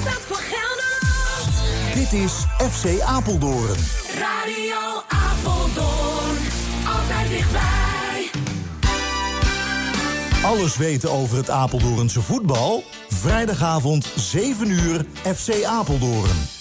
hoofdstad van Gelderland. Dit is FC Apeldoorn. Radio Apeldoorn, altijd dichtbij. Alles weten over het Apeldoornse voetbal? Vrijdagavond 7 uur FC Apeldoorn.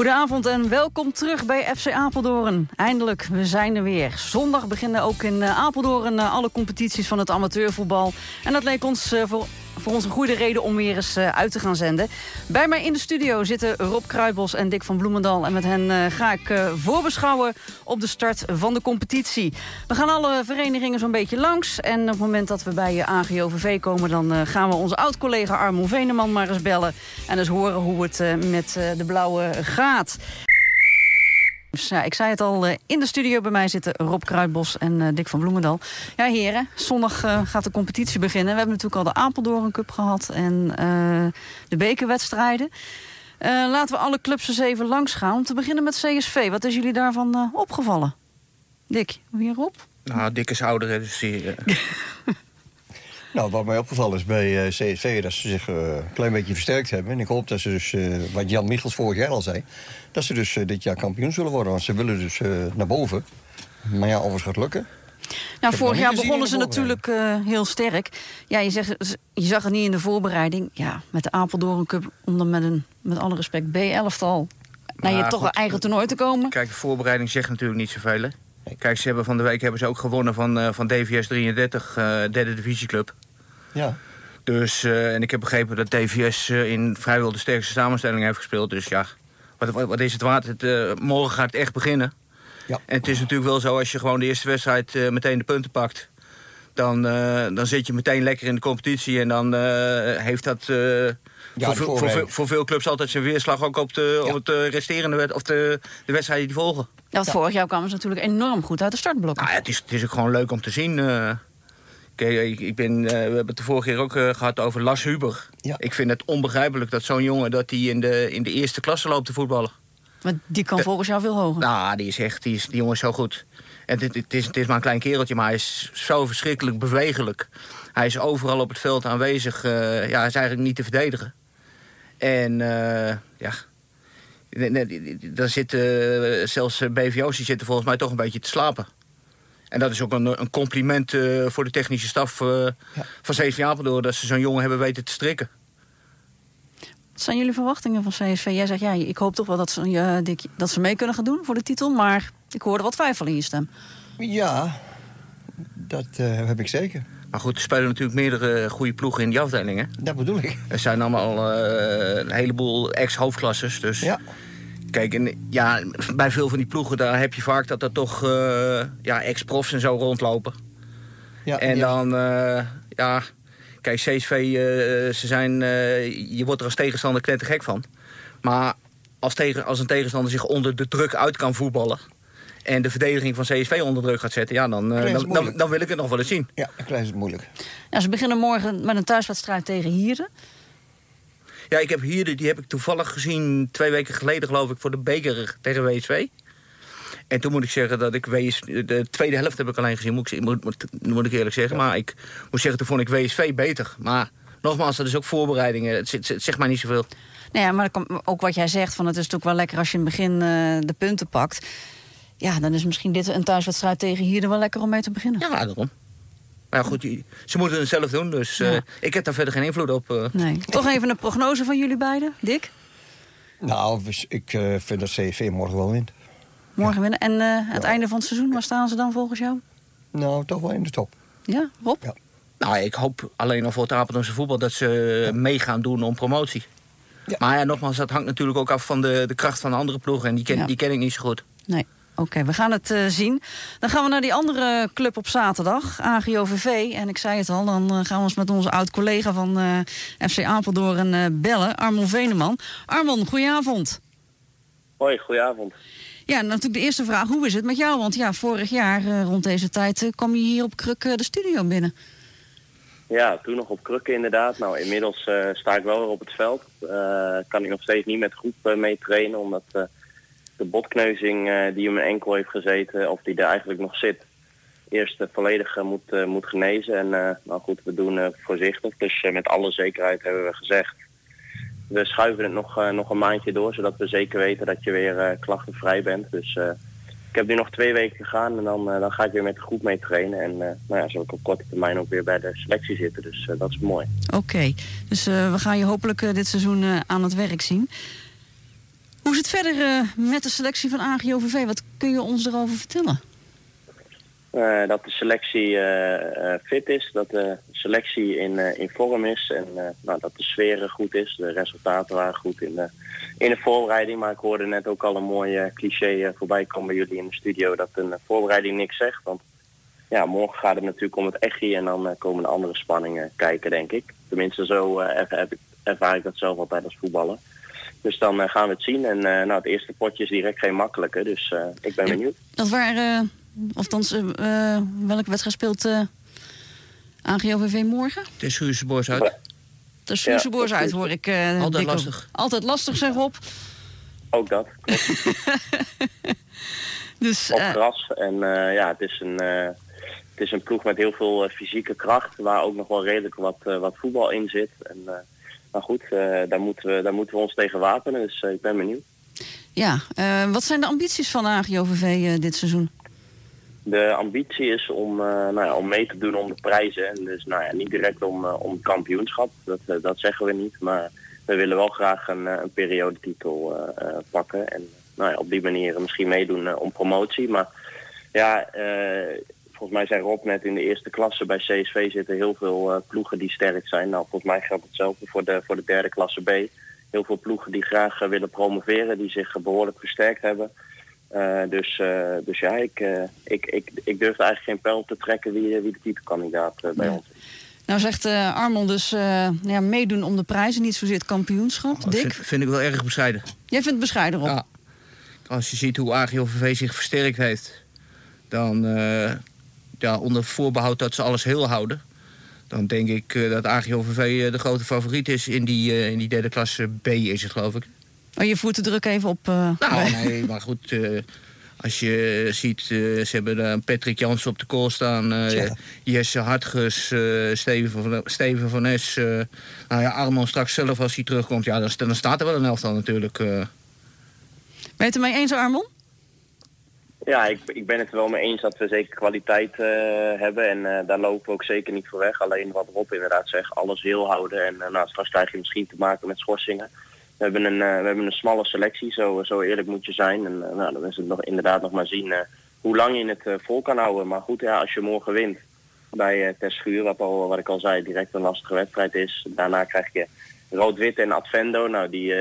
Goedenavond en welkom terug bij FC Apeldoorn. Eindelijk, we zijn er weer. Zondag beginnen ook in eh, Apeldoorn eh, alle competities van het amateurvoetbal. En dat leek ons eh, voor voor ons een goede reden om weer eens uit te gaan zenden. Bij mij in de studio zitten Rob Kruijbos en Dick van Bloemendal. En met hen ga ik voorbeschouwen op de start van de competitie. We gaan alle verenigingen zo'n beetje langs. En op het moment dat we bij AGOVV komen... dan gaan we onze oud-collega Armon Veneman maar eens bellen. En eens horen hoe het met de blauwe gaat. Dus ja, ik zei het al, uh, in de studio bij mij zitten Rob Kruidbos en uh, Dick van Bloemendal. Ja, heren, zondag uh, gaat de competitie beginnen. We hebben natuurlijk al de Apeldoorn Cup gehad en de bekerwedstrijden. laten we alle clubs eens even langs gaan. Om te beginnen met CSV. Wat is jullie daarvan opgevallen? Dick, wie Rob? Nou, Dick is ouder, dus die... Nou, wat mij opgevallen is bij uh, CSV dat ze zich uh, een klein beetje versterkt hebben. En ik hoop dat ze dus, uh, wat Jan Michels vorig jaar al zei... dat ze dus dit jaar kampioen zullen worden. Want ze willen dus naar boven. Maar ja, of het gaat lukken... Nou, vorig jaar begonnen ze natuurlijk heel sterk. Ja, je, zegt, je zag het niet in de voorbereiding. Ja, met de Apeldoorn Cup, om dan met een, met alle respect, B-elftal... naar je toch een eigen toernooi te komen. Kijk, de voorbereiding zegt natuurlijk niet zoveel, hè? Kijk, ze hebben van de week hebben ze ook gewonnen van, uh, van DVS 33, uh, derde divisieclub. Ja. Dus, uh, en ik heb begrepen dat DVS in vrijwel de sterkste samenstelling heeft gespeeld. Dus ja, wat, wat, wat is het waard? Het, morgen gaat het echt beginnen. Ja. En het is natuurlijk wel zo, als je gewoon de eerste wedstrijd meteen de punten pakt... Dan, dan zit je meteen lekker in de competitie en dan heeft dat... Ja, voor, voor, voor, veel clubs altijd zijn weerslag ook op, de, op het resterende wet, of de, de wedstrijden die volgen. Ja, want vorig jaar kwamen ze natuurlijk enorm goed uit de startblokken. Nou, ja, het, is, het is ook gewoon leuk om te zien. Uh, ik, ik ben, uh, we hebben het de vorige keer ook uh, gehad over Las Huber. Ja. Ik vind het onbegrijpelijk dat zo'n jongen dat die in, de, in de eerste klasse loopt te voetballen. Maar die kan volgens jou veel hoger. Nou, die is echt, die, is, die jongen is zo goed. En het, het, is, het is maar een klein kereltje, maar hij is zo verschrikkelijk bewegelijk. Hij is overal op het veld aanwezig. ja, hij is eigenlijk niet te verdedigen. En ja, daar zitten zelfs BVO's die zitten volgens mij toch een beetje te slapen. En dat is ook een, een compliment uh, voor de technische staf uh, ja. van CSV Apeldoorn... dat ze zo'n jongen hebben weten te strikken. Wat zijn jullie verwachtingen van CSV? Jij zegt, ja, ik hoop toch wel dat ze, uh, dat ze mee kunnen gaan doen voor de titel... maar ik hoorde wat twijfel in je stem. Ja, dat heb ik zeker. Maar goed, er spelen natuurlijk meerdere goede ploegen in die afdelingen. Dat bedoel ik. Er zijn allemaal uh, een heleboel ex-hoofdklasses. Dus ja. kijk, en, ja, bij veel van die ploegen daar heb je vaak dat er toch uh, ja, ex-profs en zo rondlopen. Ja, en ja. dan, uh, ja, kijk, CSV, ze zijn, je wordt er als tegenstander knettergek van. Maar als, tegen, als een tegenstander zich onder de druk uit kan voetballen en de verdediging van CSV onder druk gaat zetten... ja, dan, uh, dan, dan, dan, wil ik het nog wel eens zien. Ja, dan krijgen ze het moeilijk. Ja, ze beginnen morgen met een thuiswedstrijd tegen Hieren. Ja, ik heb Hieren, die heb ik toevallig gezien... twee weken geleden, geloof ik, voor de beker tegen WSV. En toen moet ik zeggen dat ik WS, de tweede helft heb ik alleen gezien, moet ik, moet, moet, moet ik eerlijk zeggen. Ja. Maar ik moet zeggen, toen vond ik WSV beter. Maar nogmaals, dat is ook voorbereidingen. Het, het, het zegt maar niet zoveel. Nou ja, maar ook wat jij zegt, van het is natuurlijk wel lekker als je in het begin uh, de punten pakt ja, dan is misschien dit een thuiswedstrijd tegen hier er wel lekker om mee te beginnen. Ja, daarom. Maar goed, ze moeten het zelf doen, dus ja. uh, ik heb daar verder geen invloed op. Uh. Nee. Toch even een prognose van jullie beiden, Dick? Nou, ik uh, vind dat CSV morgen wel wint. Morgen ja. winnen. En aan het einde van het seizoen, waar staan ze dan volgens jou? Nou, toch wel in de top. Ja, Rob? Ja. Nou, ik hoop alleen al voor het Apeldoornse voetbal dat ze ja. mee gaan doen om promotie. Ja. Maar ja, nogmaals, dat hangt natuurlijk ook af van de, de kracht van de andere ploegen. En die ken, die ken ik niet zo goed. Nee. Oké, okay, we gaan het uh, zien. Dan gaan we naar die andere club op zaterdag, AGOVV. En ik zei het al, dan uh, gaan we ons met onze oud-collega van uh, FC Apeldoorn bellen, Armon Veneman. Armon, goedenavond. Hoi, goedenavond. Ja, natuurlijk de eerste vraag, hoe is het met jou? Want ja, vorig jaar rond deze tijd kwam je hier op Kruk de studio binnen. Ja, toen nog op Krukken inderdaad. Nou, inmiddels sta ik wel weer op het veld. kan ik nog steeds niet met groep mee trainen, omdat de botkneuzing uh, die in mijn enkel heeft gezeten, of die er eigenlijk nog zit, eerst eh, volledig eh, moet, eh, moet genezen. En eh, nou goed, we doen eh, voorzichtig. Dus eh, met alle zekerheid hebben we gezegd. We schuiven het nog, eh, nog een maandje door, zodat we zeker weten dat je weer eh, klachtenvrij bent. Dus eh, ik heb nu nog twee weken gegaan en dan, eh, dan ga ik weer met de groep mee trainen. En eh, nou ja, zal ik op korte termijn ook weer bij de selectie zitten. Dus eh, dat is mooi. Oké, dus eh, we gaan je hopelijk eh, dit seizoen eh, aan het werk zien. Hoe is het verder eh, met de selectie van AGOVV? Wat kun je ons erover vertellen? Eh, dat de selectie eh, fit is, dat de selectie in, in vorm is en nou, dat de sfeer er goed is. De resultaten waren goed in de, in de voorbereiding, maar ik hoorde net ook al een mooi cliché voorbij komen bij jullie in de studio dat een voorbereiding niks zegt. Want ja, morgen gaat het natuurlijk om het echi en dan komen de andere spanningen kijken, denk ik. Tenminste, zo ervaar ik dat zelf altijd als voetballer. Dus dan eh, gaan we het zien. En eh, nou, het eerste potje is direct geen makkelijke, dus eh, ik ben benieuwd. Dat waren, uh, althans, welke wedstrijd speelt eh AGOVV morgen? Het is Schuurse uit. De Suurse Ja, uit hoor ik. eh, Altijd op. lastig. Altijd lastig, zeg op. Ook dat. Dus op eh, gras. En eh, ja, het is, een, eh, het is een ploeg met heel veel fysieke kracht, waar ook nog wel redelijk wat, wat voetbal in zit. En, eh, maar goed, eh, daar, moeten we, daar moeten we ons tegen wapenen, dus eh, ik ben benieuwd. ja, eh, wat zijn de ambities van AGOVV dit seizoen? De ambitie is om, nou ja, om mee te doen om de prijzen. En dus nou ja, niet direct om, om kampioenschap, dat, dat zeggen we niet. Maar we willen wel graag een, een periodetitel pakken. En nou ja, op die manier misschien meedoen om promotie. Maar ja, volgens mij zei Rob net in de eerste klasse bij CSV zitten heel veel eh, ploegen die sterk zijn. Nou, volgens mij geldt hetzelfde voor de, voor de derde klasse B. Heel veel ploegen die graag eh, willen promoveren, die zich eh, behoorlijk versterkt hebben. Eh, dus, eh, dus ja, ik, eh, ik, ik, ik durf eigenlijk geen pijl op te trekken wie, wie de titelkandidaat bij Ja. ons is. Nou zegt eh Armand dus eh, ja, meedoen om de prijzen, niet zozeer het kampioenschap. Dat Dick, vind, vind ik wel erg bescheiden. jij vindt het bescheiden op. Ja. Als je ziet hoe AGOVV zich versterkt heeft, dan eh, ja, onder voorbehoud dat ze alles heel houden. Dan denk ik eh, dat AGOVV eh, de grote favoriet is in die, eh, in die derde klasse B is het geloof ik. Oh, je voert de druk even op. Nou, nee, maar goed. als je ziet, ze hebben Patrick Jansen op de kool staan. Jesse Hartges, Steven, van, Steven van Es. nou ja, Armand straks zelf als hij terugkomt. Ja, dan, dan staat er wel een elftal natuurlijk. Ben je het ermee eens, Armand? Ja, ik, ik ben het er wel mee eens dat we zeker kwaliteit eh, hebben. En eh, daar lopen we ook zeker niet voor weg. Alleen wat Rob inderdaad zegt, alles heel houden. En eh, nou, straks krijg je misschien te maken met schorsingen. We hebben een, we hebben een smalle selectie, zo, zo eerlijk moet je zijn. En nou, dan is het nog, inderdaad nog maar zien hoe lang je het vol kan houden. Maar goed, ja, als je morgen wint bij Terschuur, wat, al, wat ik al zei, direct een lastige wedstrijd is. Daarna krijg je rood-wit en Advendo. Nou, die,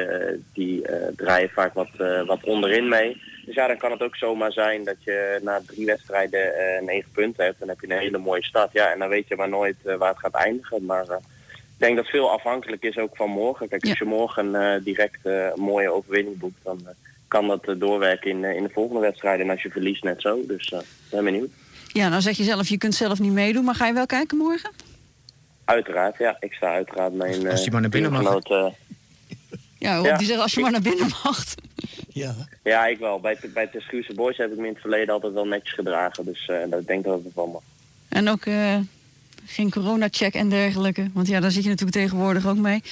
die draaien vaak wat, wat onderin mee. Dus ja, dan kan het ook zomaar zijn dat je na drie wedstrijden eh, negen punten hebt. Dan heb je een hele mooie start. Ja, en dan weet je maar nooit eh, waar het gaat eindigen. Maar eh, ik denk dat veel afhankelijk is ook van morgen. Kijk, als je morgen eh, direct eh, een mooie overwinning boekt, dan eh, kan dat doorwerken in, in de volgende wedstrijden. En als je verliest, net zo. Dus eh ben benieuwd. Ja, nou zeg je zelf, je kunt zelf niet meedoen, maar ga je wel kijken morgen? Uiteraard, ja. Ik sta uiteraard mijn Als die eh, maar naar binnen mag. Ja, die zegt als je maar naar binnen mag. Ja. ja, ik wel. Bij, bij de Schuurse Boys heb ik me in het verleden altijd wel netjes gedragen. Dus eh, dat ik denk dat het ervan mag. En ook eh, geen corona-check en dergelijke. Want ja, daar zit je natuurlijk tegenwoordig ook mee.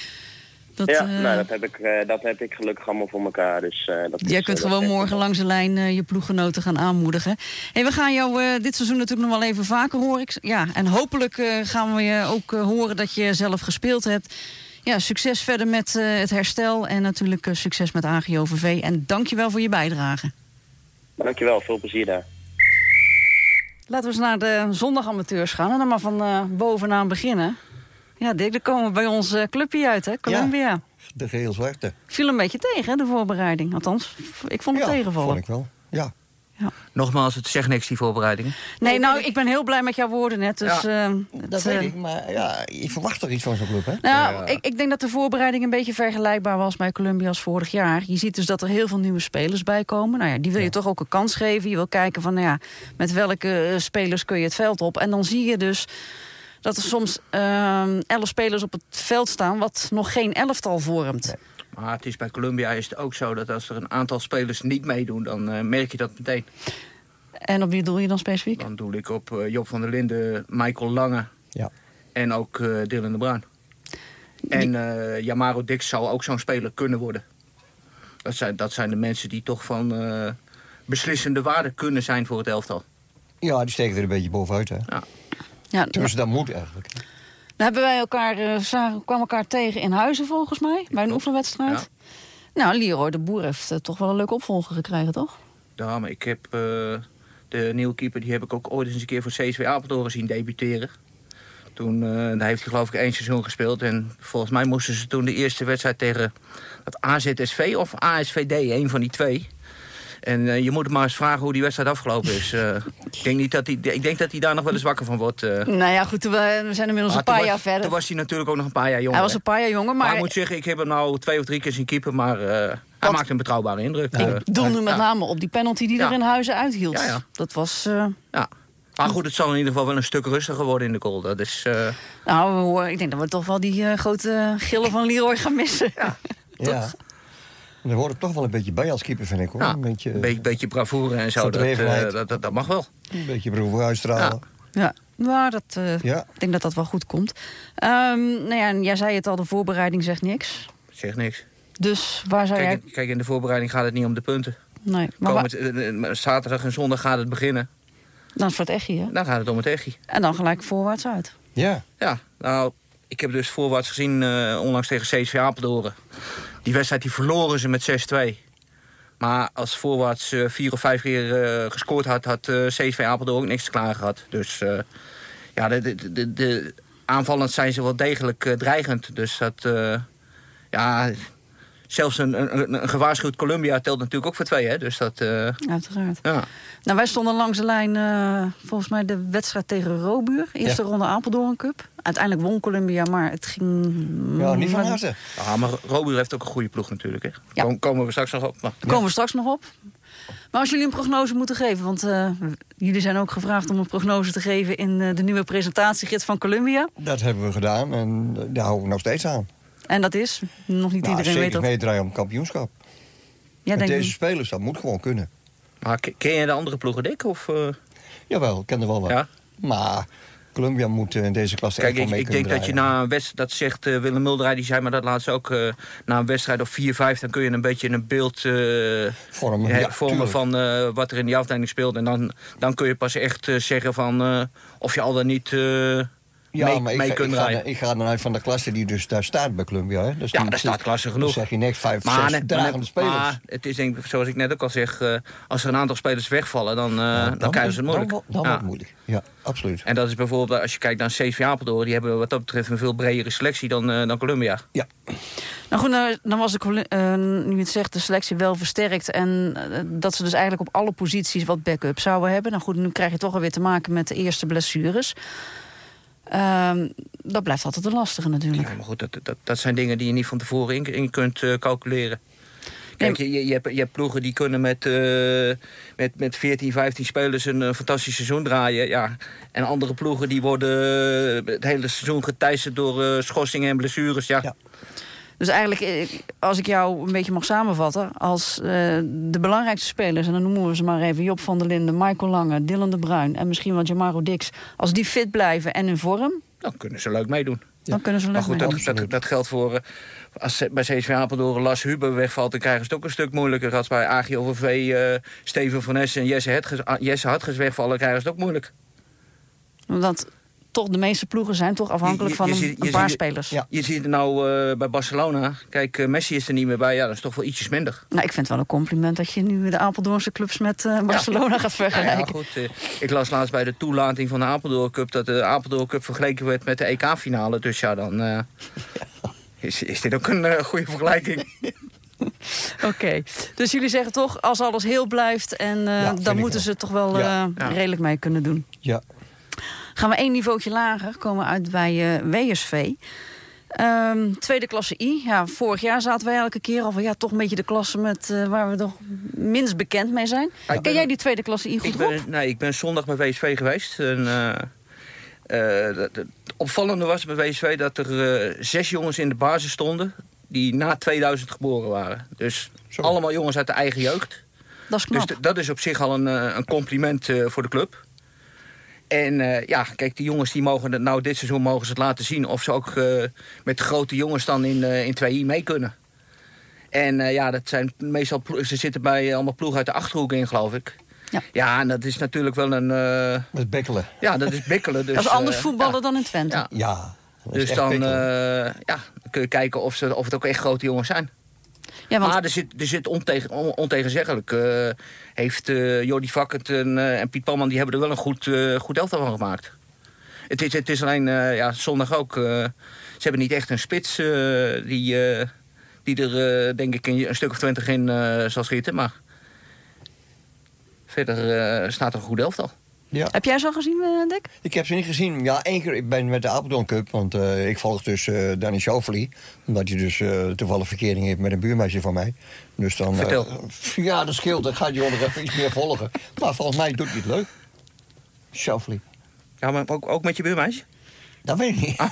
Dat, ja, eh, nou, dat, heb ik, eh, dat heb ik gelukkig allemaal voor elkaar. Dus, eh, dat Jij is, kunt gewoon ik morgen wel. langs de lijn eh, je ploeggenoten gaan aanmoedigen. Hey, we gaan jou eh, dit seizoen natuurlijk nog wel even vaker horen. Ik- Ja, en hopelijk eh, gaan we je ook horen dat je zelf gespeeld hebt. Ja, succes verder met eh, het herstel en natuurlijk eh, succes met AGOVV. En dankjewel voor je bijdrage. Dankjewel, veel plezier daar. Laten we eens naar de zondag-amateurs gaan en dan maar van eh, bovenaan beginnen. Ja, Dick, dan komen we bij ons clubje uit, hè? Columbia. De geel zwarte. Viel een beetje tegen, hè, de voorbereiding. Althans, ik vond het ja, tegenvallen. vond ik wel. Ja. Nogmaals, het zegt niks, die voorbereidingen. Nee, nou, ik ben heel blij met jouw woorden net. Dus, eh, Dat het, weet eh, ik, maar ja, je verwacht toch iets van zo'n club, hè? Nou, Ja. ik, ik denk dat de voorbereiding een beetje vergelijkbaar was bij Columbia als vorig jaar. Je ziet dus dat er heel veel nieuwe spelers bij komen. Nou ja, die wil je toch ook een kans geven. Je wil kijken van, nou ja, met welke eh, spelers kun je het veld op. En dan zie je dus dat er soms ehm, elf spelers op het veld staan... wat nog geen elftal vormt. Maar het is bij Columbia is het ook zo dat als er een aantal spelers niet meedoen, dan eh, merk je dat meteen. En op wie doel je dan specifiek? Dan doe ik op eh, Job van der Linden, Michael Lange Ja. en ook eh, Dylan de Bruin. En eh Yamaro Dix zou ook zo'n speler kunnen worden. Dat zijn, dat zijn de mensen die toch van eh, beslissende waarde kunnen zijn voor het elftal. ja, die steken er een beetje bovenuit. Hè. Ja, nou, Tenminste, dat moet eigenlijk. Dan hebben wij elkaar, eh, zagen, kwamen elkaar tegen in Huizen volgens mij, bij een oefenwedstrijd. Nou, Leroy de Boer heeft eh, toch wel een leuke opvolger gekregen, toch? Ja, maar ik heb eh, de nieuwe keeper, die heb ik ook ooit eens een keer voor CSW Apeldoorn zien debuteren. Toen daar heeft hij geloof ik één seizoen gespeeld. En volgens mij moesten ze toen de eerste wedstrijd tegen dat AZSV of ASVD, een van die twee. En eh, je moet hem maar eens vragen hoe die wedstrijd afgelopen is. Eh, ik, denk niet dat hij, ik denk dat hij daar nog wel eens wakker van wordt. eh. Nou ja, goed, we, we zijn inmiddels een paar jaar verder. Toen was hij natuurlijk ook nog een paar jaar jonger. Hij was een paar jaar jonger, maar maar, ik moet zeggen, ik heb hem nou twee of drie keer zien keeper. Maar eh, hij maakt een betrouwbare indruk. ik doel nu met ja. name op die penalty die Ja. er in Huizen uithield. Ja, ja. Dat was... eh, ja. Maar goed, het zal in ieder geval wel een stuk rustiger worden in de goal. Dat is... eh, nou, ik denk dat we toch wel die grote gillen van Leroy gaan missen. Ja. En daar hoort het toch wel een beetje bij als keeper, vind ik hoor. Ja, een beetje, Een beetje, bravoure en zo. Dat, eh, dat, dat, dat mag wel. een beetje broer uitstralen. Ja, maar dat, eh, Ja. ik denk dat dat wel goed komt. Ehm, nou ja, en jij zei het al, de voorbereiding zegt niks. Zegt niks. Dus waar zou jij... Kijk, kijk, in de voorbereiding gaat het niet om de punten. Nee, maar Komend, waar- eh, zaterdag en zondag gaat het beginnen. dan is het voor het echtje, hè? Dan gaat het om het echi. En dan gelijk voorwaarts uit. Ja. Ja, nou, ik heb dus voorwaarts gezien eh, onlangs tegen CSV Apeldoorn. Die wedstrijd die verloren ze met 6-2. Maar als voorwaarts eh, vier of vijf keer eh, gescoord had, had CSV Apeldoorn ook niks te klaar gehad. Dus ja, de, de, de, de, aanvallend zijn ze wel degelijk dreigend. Dus dat, ja, zelfs een, een, een gewaarschuwd Columbia telt natuurlijk ook voor twee, hè. Dus dat, eh, Uiteraard. ja. Nou, wij stonden langs de lijn, eh, volgens mij de wedstrijd tegen Robuur. Eerste Ja. ronde Apeldoorn Cup. Uiteindelijk won Columbia, maar het ging... ja, niet van maar- harte. Ja, maar Robuur heeft ook een goede ploeg natuurlijk, hè. Ja. Kom- Komen we straks nog op. Maar, Daar komen we straks nog op. Maar als jullie een prognose moeten geven... want eh, jullie zijn ook gevraagd om een prognose te geven... in eh, de nieuwe presentatiegids van Columbia. Dat hebben we gedaan en daar houden we nog steeds aan. En dat is, nog niet Nou, iedereen weet zeker dat. meedraaien om kampioenschap. Met denkt, deze spelers, dat moet gewoon kunnen. maar ke- ken je de andere ploegen dik? Of, eh? Jawel, ik ken er wel wat. Ja? Maar Columbia moet eh, in deze klasse Kijk, echt wel ik, mee ik denk dat je na een wedstrijd, dat zegt eh, Willem Mulderij, die zei maar dat laatst ook, eh, na een wedstrijd of 4-5, dan kun je een beetje een beeld eh, Vormen, ja, vormen van eh, wat er in die afdeling speelt. En dan, dan kun je pas echt zeggen van eh, of je al dan niet eh, Ja, mee, maar ik, mee ga- kunt ik, ga, ik ga dan uit van de klasse die dus daar staat bij Columbia. Hè. Dus Ja, daar staat klasse genoeg. Dan zeg je niks, vijf, Maar, zes net- spelers. maar het is denk ik, zoals ik net ook al zeg, eh, als er een aantal spelers wegvallen, dan, eh, Ja, dan, krijgen ze het moeilijk. Dan, dan Ja. wordt het moeilijk. Ja, absoluut. En dat is bijvoorbeeld, als je kijkt naar CV Apeldoorn, die hebben wat dat betreft een veel bredere selectie dan, eh, dan Columbia. Ja, Nou goed, nou, dan was de, eh, nu je het zegt, de selectie wel versterkt. En dat ze dus eigenlijk op alle posities wat backup zouden hebben. Nou goed, nu krijg je toch alweer te maken met de eerste blessures. Ehm, dat blijft altijd een lastige natuurlijk. Ja, maar goed, dat, dat, dat zijn dingen die je niet van tevoren in, in kunt eh, calculeren. Kijk, je, je, je, hebt, je hebt ploegen die kunnen met, eh, met, met 14, 15 spelers een eh, fantastisch seizoen draaien. Ja. En andere ploegen die worden het hele seizoen geteisterd door eh, schorsingen en blessures. Ja. Ja. Dus eigenlijk, eh, als ik jou een beetje mag samenvatten... als eh, de belangrijkste spelers, en dan noemen we ze maar even... Job van der Linden, Michael Lange, Dylan de Bruin... en misschien wel Jamaro Dix... als die fit blijven en in vorm, Dan kunnen ze leuk meedoen. dan kunnen ze Maar leuk goed, mee. dat, dat, Absoluut. dat geldt voor... eh, als bij CSV Apeldoorn Las Huber wegvalt... dan krijgen ze het ook een stuk moeilijker. Als bij AGOVV eh Steven van Ness en Jesse, Hetges, ah, Jesse Hartges wegvallen... krijgen ze het ook moeilijk. Want toch, de meeste ploegen zijn toch afhankelijk Je- je- van je een, ziet- een paar ziet- spelers. Ja. Je ziet het nou eh, bij Barcelona. Kijk, eh, Messi is er niet meer bij. Ja, dat is toch wel ietsjes minder. Nou, ik vind het wel een compliment dat je nu de Apeldoornse clubs met eh, Barcelona gaat ja, vergelijken. goed. ik las laatst bij de toelating van de Apeldoorn Cup... dat de Apeldoorn Cup vergeleken werd met de EK-finale. Dus ja, dan eh, is, is dit ook een goede vergelijking. Oké, dus jullie zeggen toch, als alles heel blijft... en eh, Ja, dan moeten wel. ze het toch wel Ja. eh, Ja. redelijk mee kunnen doen. ja. Gaan we één niveautje lager, komen we uit bij eh, WSV. Ehm, tweede klasse I. Ja, vorig jaar zaten wij elke keer al van ja, toch een beetje de klasse met, eh, waar we toch minst bekend mee zijn. Ja, Ken ben- jij die tweede klasse I goed Ik ben, nee, ik ben zondag bij WSV geweest. En, eh, eh, het- opvallende was bij WSV dat er zes jongens in de basis stonden... die na 2000 geboren waren. Dus allemaal jongens uit de eigen jeugd. Dat is Dus knap. dat is op zich al een, een compliment eh, voor de club. En eh, ja, kijk, die jongens die mogen het nou dit seizoen mogen ze het laten zien of ze ook eh, met de grote jongens dan in, eh, in 2i mee kunnen. En eh, ja, dat zijn meestal ze zitten bij allemaal ploegen uit de achterhoek in, geloof ik. Ja. ja en dat is natuurlijk wel een. eh, Met bekkelen. ja, dat is bikkelen. Dus, dat is anders eh, voetballen ja. dan in Twente. Ja. Ja. dat is Dus dan, eh, ja, dan kun je kijken of, ze, of het ook echt grote jongens zijn. Ja, Maar er zit, er zit ontegen, on- ontegenzeggelijk. eh, heeft eh Jordi Vakkert en, eh, en Piet Palman... die hebben er wel een goed, goed elftal van gemaakt. Het is, het is alleen ja, zondag ook... ze hebben niet echt een spits die, die er, denk ik, een, een stuk of twintig in zal schieten. Maar verder staat er een goed elftal. Ja. heb jij ze al gezien, eh, Dick? Ik heb ze niet gezien. Ja, één keer ik ben met de Apeldoorn Cup. Want eh, ik volg dus eh Danny Schauffele. Omdat hij dus eh, toevallig verkering heeft met een buurmeisje van mij. Dus dan, Vertel. ja, dat scheelt. Dan gaat hij nog even iets meer volgen. Maar volgens mij doet hij het leuk. Schauffele. Ja, maar ook, ook met je buurmeisje? Dat weet ik niet.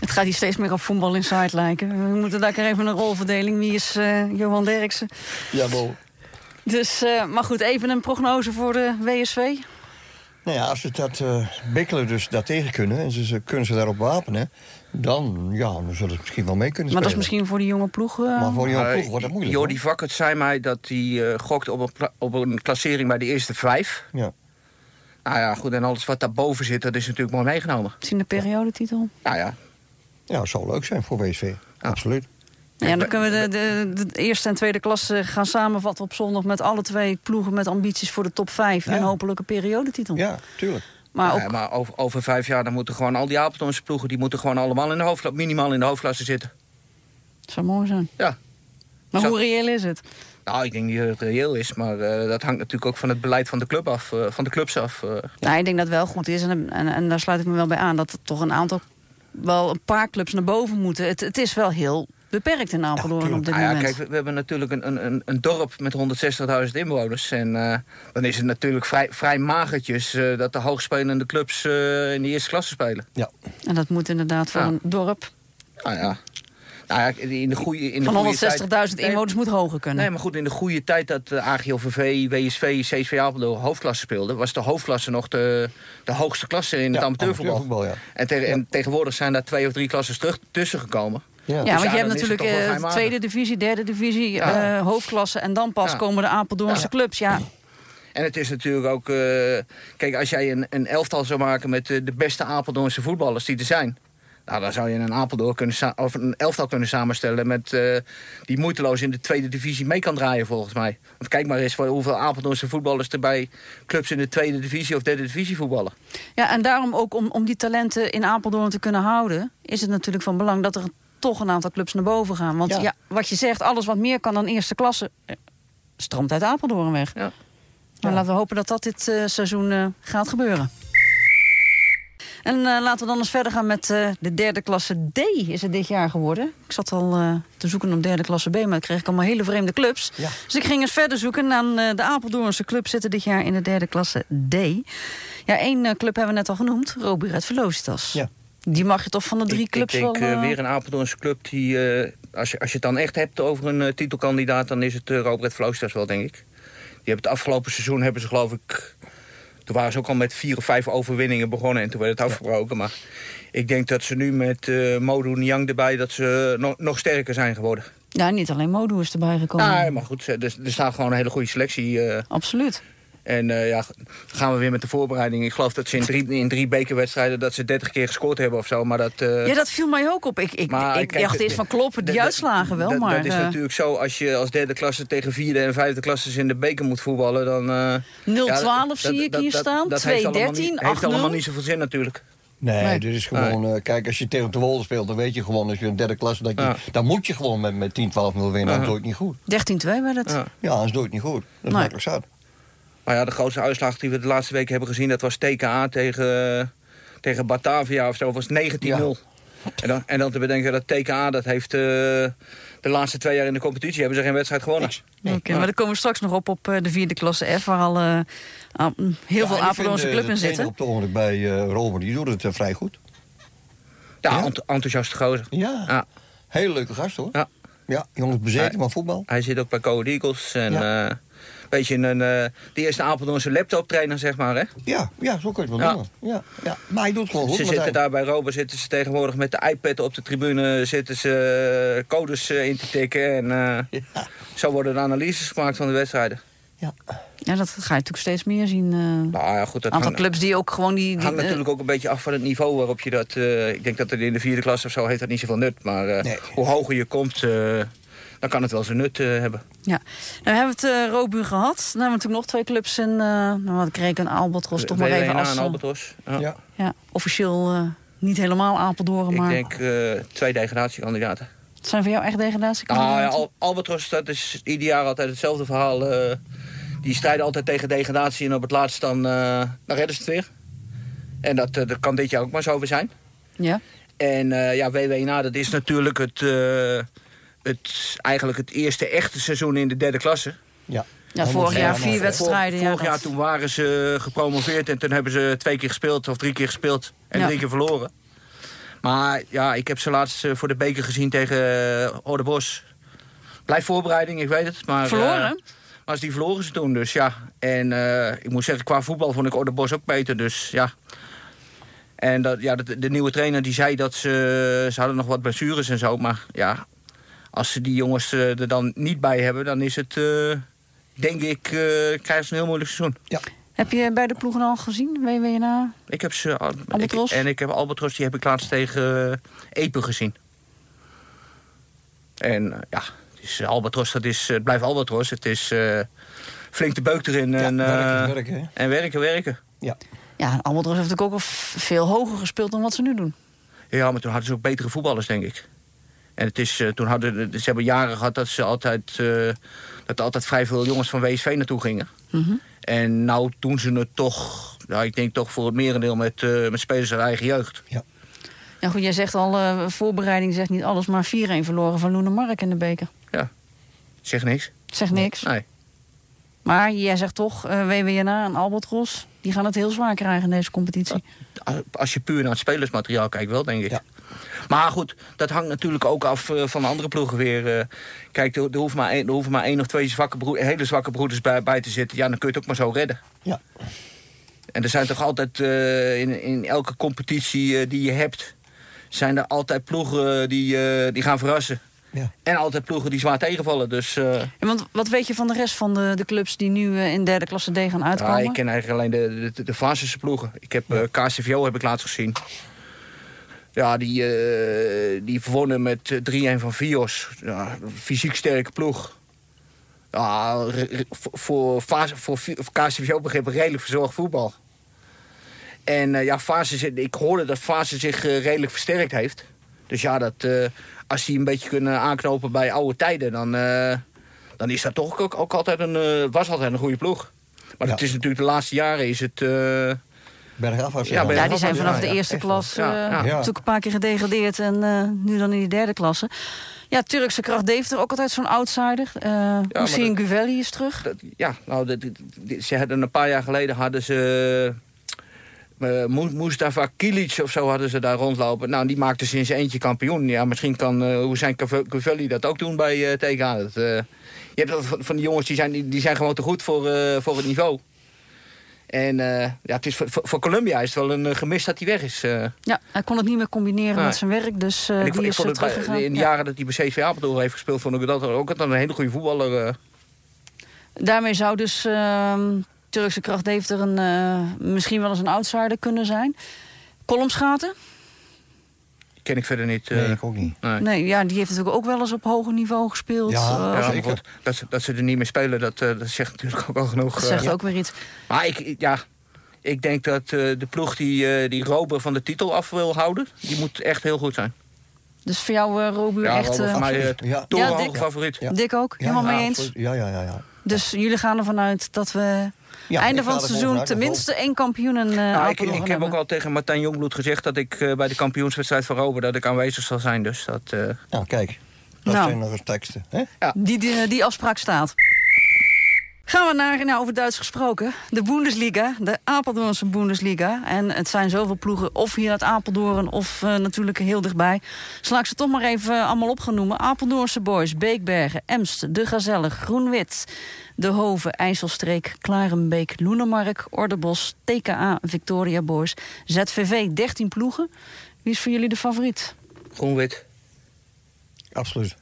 Het gaat hier steeds meer op voetbal inside lijken. We moeten daar keer even een rolverdeling. Wie is eh, Johan Derksen? Ja, wel. Dus, eh, maar goed, even een prognose voor de WSV. Nou ja, als ze dat eh bikkelen dus daartegen kunnen... en ze, ze kunnen ze daarop wapenen... dan, ja, dan zullen ze misschien wel mee kunnen Maar dat is spelen. misschien voor die jonge ploeg... eh, Maar voor een jonge ploeg wordt dat moeilijk. Jordi. Vakkert zei mij dat hij eh, gokt op een, op een klassering bij de eerste vijf. Ja. Nou ja, goed, en alles wat daarboven zit, dat is natuurlijk mooi meegenomen. Misschien de periodetitel. Nou ja, ja, dat zou leuk zijn voor WSV. Absoluut. Ja, dan kunnen we de, de, de eerste en tweede klasse gaan samenvatten op zondag... met alle twee ploegen met ambities voor de top 5 en hopelijk een periodetitel. Ja, tuurlijk. Maar ook, ja, maar over, over vijf jaar dan moeten gewoon al die Apeldoornse ploegen... die moeten gewoon allemaal in de hoofdkla- minimaal in de hoofdklasse zitten. zou mooi zijn. Ja. Maar hoe reëel is het? Nou, ik denk niet dat het reëel is, maar eh, dat hangt natuurlijk ook van het beleid van de club af, eh, van de clubs af. eh. Nou, ik denk dat het wel goed is. En, en, en daar sluit ik me wel bij aan. Dat er toch een aantal, wel een paar clubs naar boven moeten. Het, het is wel heel beperkt in Apeldoorn op dit ja, moment. kijk, we, we hebben natuurlijk een, een- een, een dorp met 160.000 inwoners. En eh, dan is het natuurlijk vrij, vrij magertjes eh, dat de hoogspelende clubs eh, in de eerste klasse spelen. Ja. En dat moet inderdaad voor Ja. een dorp Nou ja, nou ja in de goede in de van goede tijd- 160.000 Nee, inwoners moet hoger kunnen. Nee, maar goed, in de goede tijd dat uh, AGOVV, WSV, CSV Apeldoorn hoofdklasse speelden... was de hoofdklasse nog de, de hoogste klasse in het Ja, amateurvoetbal. amateurvoetbal, ja. En, te- en tegenwoordig zijn daar twee of drie klassen terug tussen gekomen. Ja. ja, Dus want ja, je hebt natuurlijk eh, tweede divisie, derde divisie, Ja. eh, hoofdklasse... en dan pas Ja. komen de Apeldoornse Ja. clubs. Ja, En het is natuurlijk ook... eh, kijk, als jij een, een elftal zou maken met de beste Apeldoornse voetballers die er zijn... Nou, dan zou je een, Apeldoorn kunnen of een elftal kunnen samenstellen... Met, eh, die moeiteloos in de tweede divisie mee kan draaien, volgens mij. Want kijk maar eens voor hoeveel Apeldoornse voetballers... er bij clubs in de tweede divisie of derde divisie voetballen. ja en daarom ook om, om die talenten in Apeldoorn te kunnen houden... is het natuurlijk van belang dat er toch een aantal clubs naar boven gaan. Want ja. Ja. wat je zegt, alles wat meer kan dan eerste klasse... eh, stroomt uit Apeldoorn weg. Ja. Maar laten we hopen dat dat dit eh, seizoen eh, gaat gebeuren. En laten we dan eens verder gaan met de derde klasse D is het dit jaar geworden. Ik zat al te zoeken op derde klasse B, maar dan kreeg ik allemaal hele vreemde clubs. Ja. Dus ik ging eens verder zoeken. En eh, de Apeldoornse clubs zitten dit jaar in de derde klasse D. Ja, één club hebben we net al genoemd, Robi Red Velocitas. Ja. Die mag je toch van de drie ik, clubs ik denk wel... eh, eh, weer een Apeldoornse club die... eh, als, je, als je het dan echt hebt over een titelkandidaat... dan is het uh, Robert Vloosters wel, denk ik. Die hebben het afgelopen seizoen, hebben ze geloof ik... Toen waren ze ook al met vier of vijf overwinningen begonnen en toen werd het afgebroken. Maar ik denk dat ze nu met eh Modu Niang erbij... dat ze nog, nog sterker zijn geworden. Ja, niet alleen Modu is erbij gekomen. Ja, maar goed, er, er staat gewoon een hele goede selectie. Absoluut. En eh, ja, gaan we weer met de voorbereiding. Ik geloof dat ze in drie, in drie bekerwedstrijden... dat ze 30 keer gescoord hebben of zo. Maar dat, eh, Ja, dat viel mij ook op. Ik, ik, Maar ik kijk, dacht de- eerst van kloppen, die dat- uitslagen wel, dat, maar... Dat is eh, natuurlijk zo, als je als derde klasse tegen vierde en vijfde klasses in de beker moet voetballen, dan... eh, 0-12 ja, dat- zie ik dat- hier dat- staan, Dat heeft allemaal 2-13, niet- heeft allemaal 8-0. niet zoveel zin natuurlijk. Nee, Nee. dit is gewoon... eh, kijk, als je tegen de Wolven speelt, dan weet je gewoon... als je een derde klasse... Dat je, Ja. dan moet je gewoon met, met 10, 12 0 winnen. Anders doe je het niet goed. 13-2 werd het. Ja. Ja, anders doe je het niet goed. Dat is Nee. makkelijk zat. Maar ja, de grootste uitslag die we de laatste week hebben gezien... dat was TKA tegen, tegen Batavia of zo, was 19-0. En, dan, en dan te bedenken dat TKA, dat heeft... eh, de laatste twee jaar in de competitie hebben ze geen wedstrijd gewonnen. Oké, maar dan komen we straks nog op op eh, de vierde klasse F... waar al mm, heel veel Ja, ik Apeldoornse vind, club in zitten. op het ogenblik bij eh Robert, die doet het vrij goed. Ja, Ja? ent- enthousiaste gozer. Ja. Ja. Hele leuke gast hoor. Ja. Ja, jongens bezeten van voetbal. Hij zit ook bij Code Eagles. En Ja. eh, beetje een, eh de eerste Apeldoornse laptoptrainer, zeg maar. Hè? Ja, ja, zo kun je het wel Ja. noemen. Ja, ja. Maar hij doet het gewoon goed. Ze zitten daar bij Rober zitten ze tegenwoordig met de iPad op de tribune zitten ze eh, codes in te tikken. En Ja. zo worden de analyses gemaakt van de wedstrijden. Ja. Ja, dat ga je natuurlijk steeds meer zien. eh, Een Nou ja, goed, dat aantal hangt, clubs die ook gewoon die... die hangt eh, natuurlijk ook een beetje af van het niveau waarop je dat... eh, ik denk dat het in de vierde klas of zo heeft dat niet zoveel nut. Maar eh, Nee. hoe hoger je komt, eh, dan kan het wel zijn nut eh, hebben. Ja, nou, we hebben het uh, Robu gehad. Dan hebben we natuurlijk nog twee clubs in. Uh, nou, wat kreeg een Albatros toch maar even als. Albatros. Ja. Ja. ja, officieel uh, niet helemaal Apeldoorn, Ik maar. denk eh, twee degradatiekandidaten. Het zijn voor jou echt degradatie? Ah, ja, Al Albatros, dat is ieder jaar altijd hetzelfde verhaal. Die strijden altijd tegen degradatie en op het laatst dan, eh, dan redden ze het weer. En dat, eh, dat kan dit jaar ook maar zo weer zijn. Ja. En eh, ja, WWNA, dat is natuurlijk het, eh, het, eigenlijk het eerste echte seizoen in de derde klasse. Ja. Ja, vorig Ja, jaar vier wedstrijden. Vorig ja, jaar toen waren ze gepromoveerd en toen hebben ze twee keer gespeeld of drie keer gespeeld en Ja. drie keer verloren. Maar ja, ik heb ze laatst voor de beker gezien tegen uh, Ordebos. Blijf voorbereiding, ik weet het. Maar, Verloren? Maar die verloren ze toen, dus ja. En eh, ik moet zeggen, qua voetbal vond ik Ordebos ook beter, dus ja. En dat, ja, de, de nieuwe trainer die zei dat ze, ze hadden nog wat blessures en zo. Maar ja, als ze die jongens eh, er dan niet bij hebben, dan is het, eh, denk ik, eh, krijgen ze een heel moeilijk seizoen. Heb je bij de ploegen al gezien, WWNA? Ik heb ze. al- Albatros? Ik, en ik heb Albatros, die heb ik laatst tegen uh, Epe gezien. En uh, ja, is, uh, Albatros, dat is, het blijft Albatros. Het is uh, flink de beuk erin. Ja, en, werken, werken, en werken, werken. Ja. Ja, Albatros heeft natuurlijk ook al veel hoger gespeeld dan wat ze nu doen. Ja, maar toen hadden ze ook betere voetballers, denk ik. En het is, uh, toen hadden, ze hebben jaren gehad dat ze altijd, uh, dat er altijd vrij veel jongens van WSV naartoe gingen. Mm -hmm. En nou doen ze het toch, ja, ik denk toch voor het merendeel met, uh, met spelers uit eigen jeugd. Ja. Ja goed, jij zegt al, uh, voorbereiding zegt niet alles, maar 4-1 verloren van Loenemark in de beker. Ja, zegt niks. Zegt niks. Nee. Maar jij zegt toch, uh, WWNA en Albatros, die gaan het heel zwaar krijgen in deze competitie. Als je puur naar het spelersmateriaal kijkt, wel, denk ik. Ja. Maar goed, dat hangt natuurlijk ook af uh, van andere ploegen weer. Uh, kijk, er, er, hoeven maar één, er hoeven maar één of twee zwakke broed, hele zwakke broeders bij, bij, te zitten. Ja, dan kun je het ook maar zo redden. Ja. En er zijn toch altijd uh, in, in elke competitie die je hebt... zijn er altijd ploegen die, die gaan verrassen. Ja. En altijd ploegen die zwaar tegenvallen. Dus, uh... ja, want wat weet je van de rest van de, de clubs die nu uh, in derde klasse D gaan uitkomen? Ja, ik ken eigenlijk alleen de, de, de ploegen. Ik heb uh, KCVO heb ik laatst gezien. Ja, die, uh, die verwonnen met 3-1 van Vios. Ja, fysiek sterke ploeg. Ja, voor, voor, voor, voor KCVO begrepen redelijk verzorgd voetbal. En uh, ja, Fase, ik hoorde dat Fase zich uh, redelijk versterkt heeft. Dus ja, dat, uh, als die een beetje kunnen aanknopen bij oude tijden... dan, dan is dat toch ook, ook altijd een, was altijd een goede ploeg. Maar Ja. het is natuurlijk de laatste jaren is het... Bergafwaarts. Ja, Ja, die zijn vanaf ja, de eerste klas uh, ja. natuurlijk een paar keer gedegradeerd en uh, nu dan in die derde klasse. Ja, Turkse kracht Deventer ook altijd zo'n outsider. Uh, Hussein dat- Guvelli is terug. Dat- ja, nou, dat- dat- dat- ze hadden een paar jaar geleden hadden ze... eh, Mustafa Kilic of zo hadden ze daar rondlopen. Nou, die maakte sinds eentje kampioen. Ja, misschien kan uh, Hussein Guvelli dat ook doen bij uh, TK. Dat, eh, je hebt dat van, die jongens die zijn, die, zijn gewoon te goed voor, eh, voor het niveau. En eh, ja, het is voor, Columbia is het wel een eh, gemis dat hij weg is. eh. Ja, hij kon het niet meer combineren met zijn werk, dus en ik, die ik is vond het bij- teruggegaan. in de Ja. jaren dat hij bij CV Apeldoorn heeft gespeeld... vond ik dat ook een hele goede voetballer. eh. Daarmee zou dus ehm, Turkse kracht Deventer een, eh, misschien wel eens een outsider kunnen zijn. Kolomschaten? ken ik verder niet. eh. Nee, ik ook niet. nee. Nee, ja, die heeft natuurlijk ook wel eens op hoger niveau gespeeld. Ja, Ja, maar zeker. goed, dat, ze- dat ze er niet meer spelen, dat, eh, dat zegt natuurlijk ook al genoeg. dat zegt ook weer iets. Maar ik, ik- ja, ik denk dat eh, de ploeg die, eh die Rober van de titel af wil houden... die moet echt heel goed zijn. Dus voor jou, eh Robu, Ja, echt eh, voor mij uh, Ja. Ja, dik. favoriet. Ja. dik ook, helemaal ja, mee eens. Ja, ja, ja. ja. Dus jullie gaan ervan uit dat we Ja, einde van het seizoen tenminste één kampioen en uh, Nou, ik, ik heb ook al tegen Martijn Jongbloed gezegd... dat ik eh, bij de kampioenswedstrijd van Rober dat ik aanwezig zal zijn. Dus dat, eh, Nou, kijk. Dat Nou. zijn nog eens teksten. Hè? die, die, die afspraak staat. Gaan we naar, nou over Duits gesproken, de Bundesliga, de Apeldoornse Bundesliga. En het zijn zoveel ploegen, of hier uit Apeldoorn of eh, natuurlijk heel dichtbij. Sla ik ze toch maar even allemaal opgenoemen. Apeldoornse Boys, Beekbergen, Emst, De Gazelle, Groenwit, De Hoven, IJsselstreek, Klarenbeek, Loenemark, Ordebos, TKA, Victoria Boys, ZVV, 13 ploegen. Wie is voor jullie de favoriet? Groen-wit. Absoluut.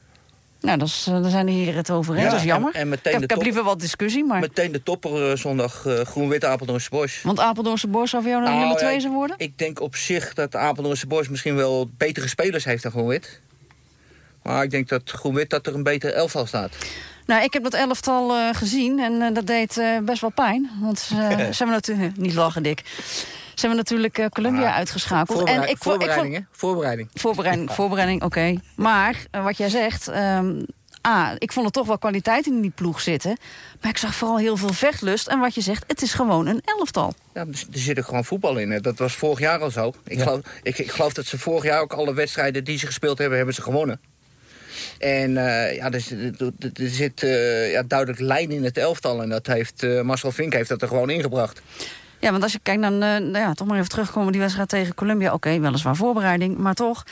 Nou, dat is, eh, daar zijn de heren het over eens. Ja, dat is jammer. en- en meteen ik heb, ik liever wat discussie, maar... Meteen de topper eh, zondag eh, Groen-wit Apeldoornse Boys. Want Apeldoornse Boys zou voor jou Nou, nummer ja, 2 zijn worden? Ik denk op zich dat Apeldoornse Boys misschien wel betere spelers heeft dan Groen-wit. Maar ik denk dat Groen-wit dat er een beter elftal staat. Nou, ik heb dat elftal gezien en dat deed best wel pijn. Want ze hebben natuurlijk... niet lachen, Dick. Ze hebben natuurlijk eh, Colombia Ah, uitgeschakeld. Voorberei- en ik, vo- ik voorbereiding? Voorbereiding. voorbereiding, voorbereiding oké. Maar eh, wat jij zegt... ehm, A, ik vond er toch wel kwaliteit in die ploeg zitten. Maar ik zag vooral heel veel vechtlust. En wat je zegt, het is gewoon een elftal. Ja, er zit ook gewoon voetbal in. Hè. Dat was vorig jaar al zo. Ik, geloof, ik, ik geloof dat ze vorig jaar ook alle wedstrijden die ze gespeeld hebben, hebben ze gewonnen. En eh, ja, er, zit- er, er zit eh, ja, duidelijk lijn in het elftal. En dat heeft eh, Marcel Vink heeft dat er gewoon ingebracht. Ja, want als je kijkt naar, eh, nou ja, toch maar even terugkomen die wedstrijd tegen Colombia. Oké, weliswaar voorbereiding, maar toch.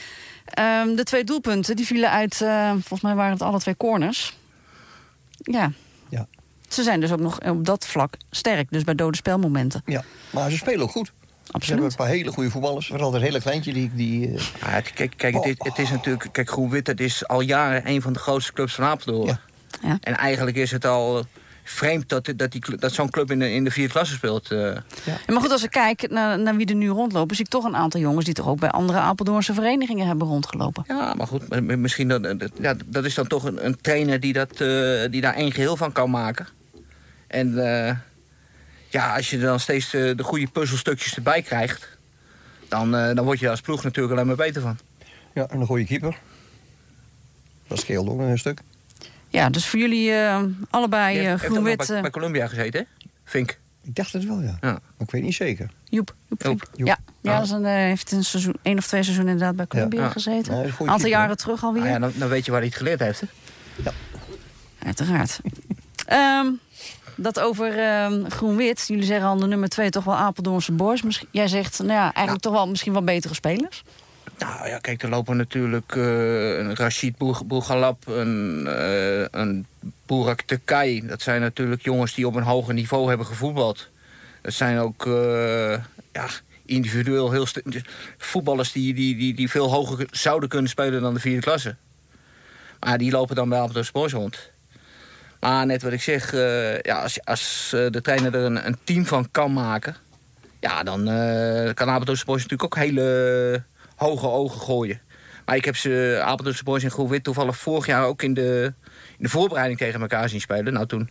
Ehm, de twee doelpunten, die vielen uit, eh, volgens mij waren het alle twee corners. Ja. Ja. Ze zijn dus ook nog op dat vlak sterk, dus bij dode spelmomenten. Ja, maar ze spelen ook goed. Ze hebben Absoluut. een paar hele goede voetballers. Vooral dat hele kleintje die... die eh, Ja, het- kijk, kijk het, is, het is natuurlijk... Kijk, Groen-Wit, dat is al jaren een van de grootste clubs van Apeldoorn. Ja. Ja. En eigenlijk is het al vreemd dat, dat, die, dat zo'n club in de, in de vierde klasse speelt. eh. Ja, maar goed, als ik kijk naar, naar wie er nu rondlopen... zie ik toch een aantal jongens die toch ook bij andere Apeldoornse verenigingen hebben rondgelopen. Ja, maar goed, misschien dat, dat- ja, dat is dan toch een, een trainer die, dat, eh, die daar één geheel van kan maken. En eh, ja, als je dan steeds de, de goede puzzelstukjes erbij krijgt, dan, eh, dan word je als ploeg natuurlijk alleen maar beter van. ja, en een goede keeper. Dat scheelt ook een stuk. Ja, dus voor jullie eh, allebei eh, groen-wit... bij, eh, bij Columbia gezeten, hè? Vink. Ik dacht het wel, ja. Ja. Maar ik weet niet zeker. Joep, Joep, Joep. Ja, ja dat is een, heeft een seizoen, één of twee seizoenen inderdaad bij Colombia Ja. gezeten. Een aantal jaren terug alweer. Ah, ja, dan, dan weet je waar hij het geleerd heeft, hè? Uiteraard. Ehm, dat over ehm, groen-wit. Jullie zeggen al de nummer twee toch wel Apeldoornse Boys. Misschien, jij zegt, nou ja, eigenlijk toch wel misschien wel betere spelers. Nou ja, kijk, er lopen natuurlijk eh, een Rashid Boeg- Boegalab, een, eh een Burak Tekai. Dat zijn natuurlijk jongens die op een hoger niveau hebben gevoetbald. Dat zijn ook eh, ja, individueel heel voetballers die, die, die, die veel hoger zouden kunnen spelen dan de vierde klasse. Maar die lopen dan bij Apeldoorn Boys rond. Maar net wat ik zeg, ja, als, als de trainer er een, een team van kan maken... ja, dan kan Apeldoorn Boys natuurlijk ook hele hoge ogen gooien. Maar ik heb ze, Apeldoorn Boys en Groen-Wit, toevallig vorig jaar ook in de, in de voorbereiding tegen elkaar zien spelen. Nou, toen